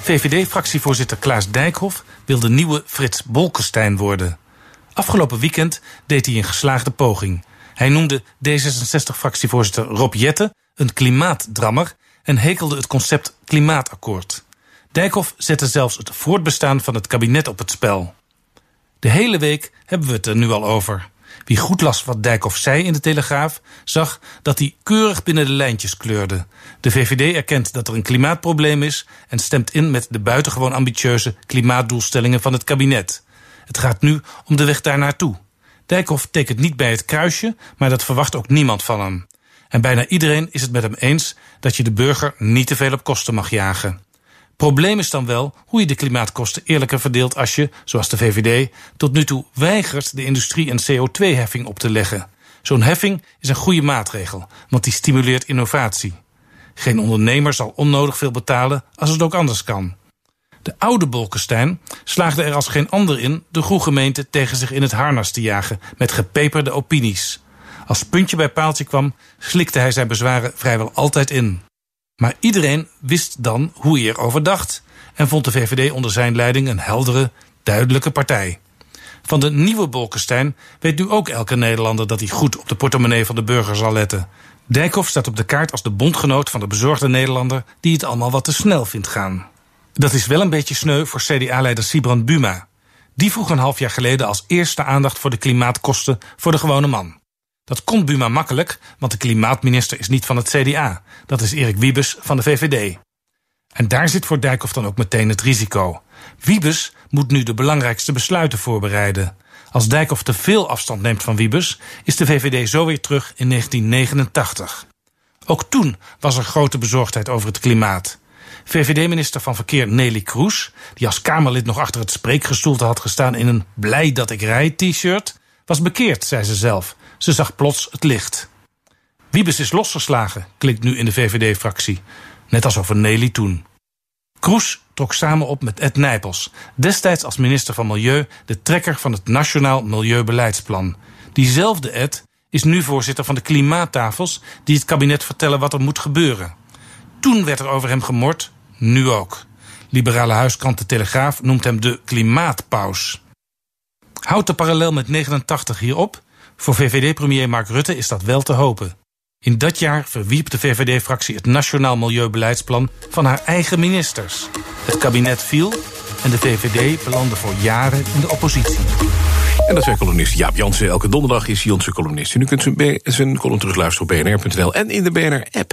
VVD-fractievoorzitter Klaas Dijkhoff wil de nieuwe Frits Bolkestein worden. Afgelopen weekend deed hij een geslaagde poging. Hij noemde D66-fractievoorzitter Rob Jette een klimaatdrammer en hekelde het concept klimaatakkoord. Dijkhoff zette zelfs het voortbestaan van het kabinet op het spel. De hele week hebben we het er nu al over. Wie goed las wat Dijkhoff zei in de Telegraaf, zag dat hij keurig binnen de lijntjes kleurde. De VVD erkent dat er een klimaatprobleem is en stemt in met de buitengewoon ambitieuze klimaatdoelstellingen van het kabinet. Het gaat nu om de weg daar naartoe. Dijkhoff tekent niet bij het kruisje, maar dat verwacht ook niemand van hem. En bijna iedereen is het met hem eens dat je de burger niet te veel op kosten mag jagen. Probleem is dan wel hoe je de klimaatkosten eerlijker verdeelt als je, zoals de VVD, tot nu toe weigert de industrie een CO2-heffing op te leggen. Zo'n heffing is een goede maatregel, want die stimuleert innovatie. Geen ondernemer zal onnodig veel betalen als het ook anders kan. De oude Bolkestein slaagde er als geen ander in de gemeente tegen zich in het harnas te jagen met gepeperde opinies. Als puntje bij paaltje kwam, slikte hij zijn bezwaren vrijwel altijd in. Maar iedereen wist dan hoe hij erover dacht en vond de VVD onder zijn leiding een heldere, duidelijke partij. Van de nieuwe Bolkestein weet nu ook elke Nederlander dat hij goed op de portemonnee van de burger zal letten. Dijkhoff staat op de kaart als de bondgenoot van de bezorgde Nederlander die het allemaal wat te snel vindt gaan. Dat is wel een beetje sneu voor CDA-leider Sibrand Buma. Die vroeg een half jaar geleden als eerste aandacht voor de klimaatkosten voor de gewone man. Dat kon Buma makkelijk, want de klimaatminister is niet van het CDA. Dat is Erik Wiebes van de VVD. En daar zit voor Dijkhoff dan ook meteen het risico. Wiebes moet nu de belangrijkste besluiten voorbereiden. Als Dijkhoff te veel afstand neemt van Wiebes, is de VVD zo weer terug in 1989. Ook toen was er grote bezorgdheid over het klimaat. VVD-minister van Verkeer Nelly Kroes, die als Kamerlid nog achter het spreekgestoelte had gestaan in een blij dat ik rij t-shirt, was bekeerd, zei ze zelf. Ze zag plots het licht. Wiebes is losgeslagen, klinkt nu in de VVD-fractie. Net als over Nelly toen. Kroes trok samen op met Ed Nijpels, destijds als minister van Milieu de trekker van het Nationaal Milieubeleidsplan. Diezelfde Ed is nu voorzitter van de klimaattafels die het kabinet vertellen wat er moet gebeuren. Toen werd er over hem gemord, nu ook. Liberale huiskrant De Telegraaf noemt hem de klimaatpaus. Houdt de parallel met 89 hierop? Voor VVD-premier Mark Rutte is dat wel te hopen. In dat jaar verwierp de VVD-fractie het Nationaal Milieubeleidsplan van haar eigen ministers. Het kabinet viel en de VVD belandde voor jaren in de oppositie. En dat zijn columnist Jaap Jansen. Elke donderdag is onze columnist. En u kunt zijn, zijn column terugluisteren op bnr.nl en in de BNR-app.